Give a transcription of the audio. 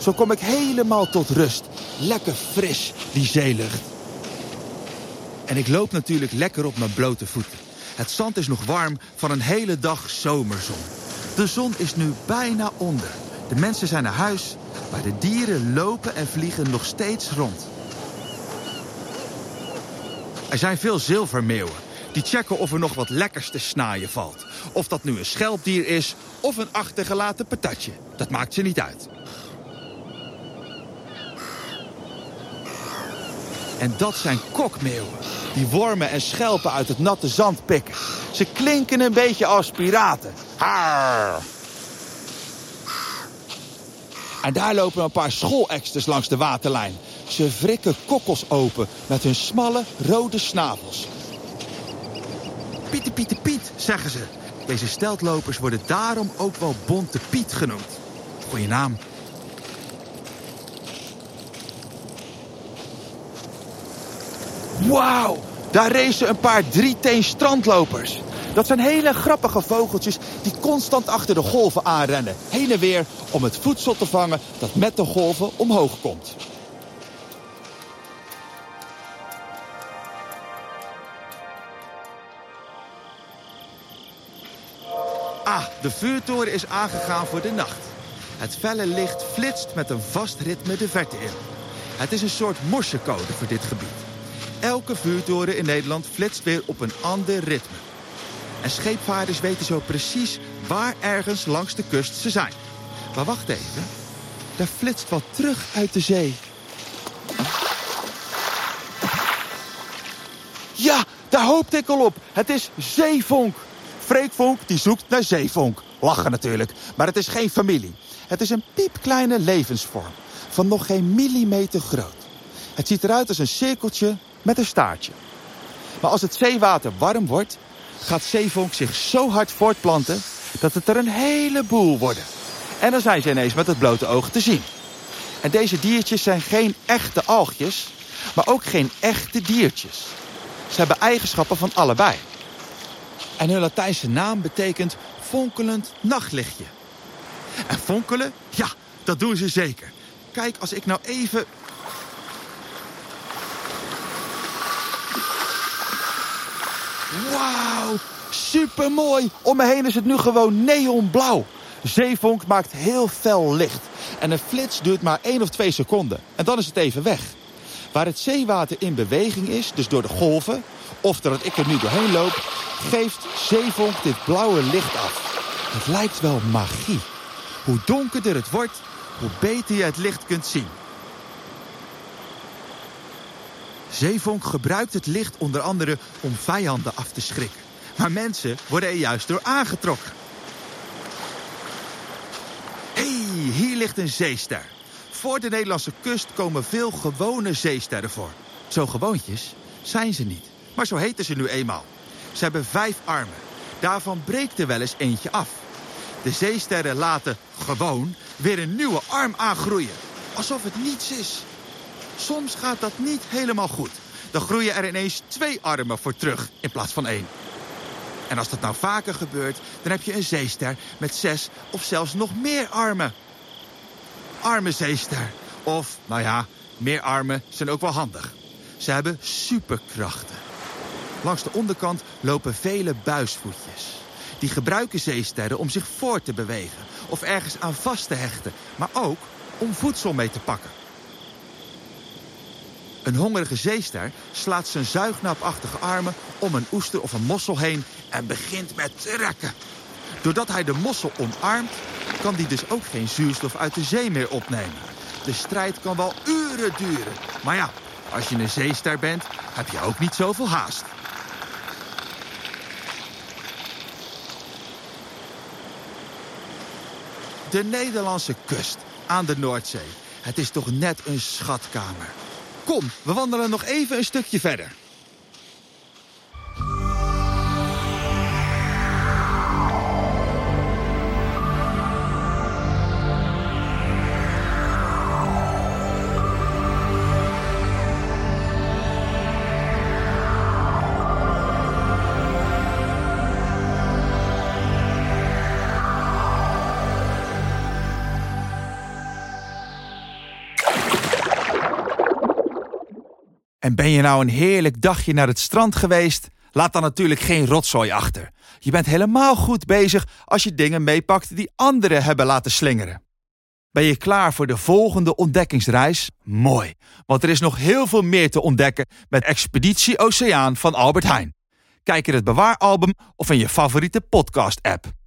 Zo kom ik helemaal tot rust. Lekker fris, die zeelucht. En ik loop natuurlijk lekker op mijn blote voeten. Het zand is nog warm van een hele dag zomerzon. De zon is nu bijna onder. De mensen zijn naar huis, maar de dieren lopen en vliegen nog steeds rond. Er zijn veel zilvermeeuwen. Die checken of er nog wat lekkers te snaaien valt. Of dat nu een schelpdier is of een achtergelaten patatje. Dat maakt ze niet uit. En dat zijn kokmeeuwen. Die wormen en schelpen uit het natte zand pikken. Ze klinken een beetje als piraten. Haar. En daar lopen een paar schooleksters langs de waterlijn. Ze wrikken kokkels open met hun smalle rode snavels. Pieter, Pieter, Piet, zeggen ze. Deze steltlopers worden daarom ook wel Bonte Piet genoemd. Goeie naam. Wauw, daar racen een paar drieteen strandlopers. Dat zijn hele grappige vogeltjes die constant achter de golven aanrennen. Heen en weer om het voedsel te vangen dat met de golven omhoog komt. Ah, de vuurtoren is aangegaan voor de nacht. Het felle licht flitst met een vast ritme de verte in. Het is een soort morsecode voor dit gebied. Elke vuurtoren in Nederland flitst weer op een ander ritme. En scheepvaarders weten zo precies waar ergens langs de kust ze zijn. Maar wacht even. Daar flitst wat terug uit de zee. Ja, daar hoopte ik al op. Het is zeevonk. Freekvonk die zoekt naar zeevonk. Lachen natuurlijk, maar het is geen familie. Het is een piepkleine levensvorm. Van nog geen millimeter groot. Het ziet eruit als een cirkeltje met een staartje. Maar als het zeewater warm wordt, gaat zeevonk zich zo hard voortplanten dat het er een heleboel worden. En dan zijn ze ineens met het blote oog te zien. En deze diertjes zijn geen echte algjes, maar ook geen echte diertjes. Ze hebben eigenschappen van allebei. En hun Latijnse naam betekent fonkelend nachtlichtje. En fonkelen, ja, dat doen ze zeker. Kijk, als ik nou even Wauw, supermooi. Om me heen is het nu gewoon neonblauw. Zeevonk maakt heel fel licht. En een flits duurt maar 1 of 2 seconden. En dan is het even weg. Waar het zeewater in beweging is, dus door de golven... of doordat ik er nu doorheen loop... geeft zeevonk dit blauwe licht af. Het lijkt wel magie. Hoe donkerder het wordt, hoe beter je het licht kunt zien. Zeevonk gebruikt het licht onder andere om vijanden af te schrikken. Maar mensen worden er juist door aangetrokken. Hé, hey, hier ligt een zeester. Voor de Nederlandse kust komen veel gewone zeesterren voor. Zo gewoontjes zijn ze niet. Maar zo heten ze nu eenmaal. Ze hebben vijf armen. Daarvan breekt er wel eens eentje af. De zeesterren laten gewoon weer een nieuwe arm aangroeien. Alsof het niets is. Soms gaat dat niet helemaal goed. Dan groeien er ineens twee armen voor terug in plaats van één. En als dat nou vaker gebeurt, dan heb je een zeester met zes of zelfs nog meer armen. Arme zeester. Of, nou ja, meer armen zijn ook wel handig. Ze hebben superkrachten. Langs de onderkant lopen vele buisvoetjes. Die gebruiken zeesterren om zich voort te bewegen of ergens aan vast te hechten, maar ook om voedsel mee te pakken. Een hongerige zeester slaat zijn zuignapachtige armen om een oester of een mossel heen en begint met trekken. Doordat hij de mossel omarmt, kan die dus ook geen zuurstof uit de zee meer opnemen. De strijd kan wel uren duren. Maar ja, als je een zeester bent, heb je ook niet zoveel haast. De Nederlandse kust. aan de Noordzee. Het is toch net een schatkamer. Kom, we wandelen nog even een stukje verder. En ben je nou een heerlijk dagje naar het strand geweest? Laat dan natuurlijk geen rotzooi achter. Je bent helemaal goed bezig als je dingen meepakt die anderen hebben laten slingeren. Ben je klaar voor de volgende ontdekkingsreis? Mooi, want er is nog heel veel meer te ontdekken met Expeditie Oceaan van Albert Heijn. Kijk in het bewaaralbum of in je favoriete podcast-app.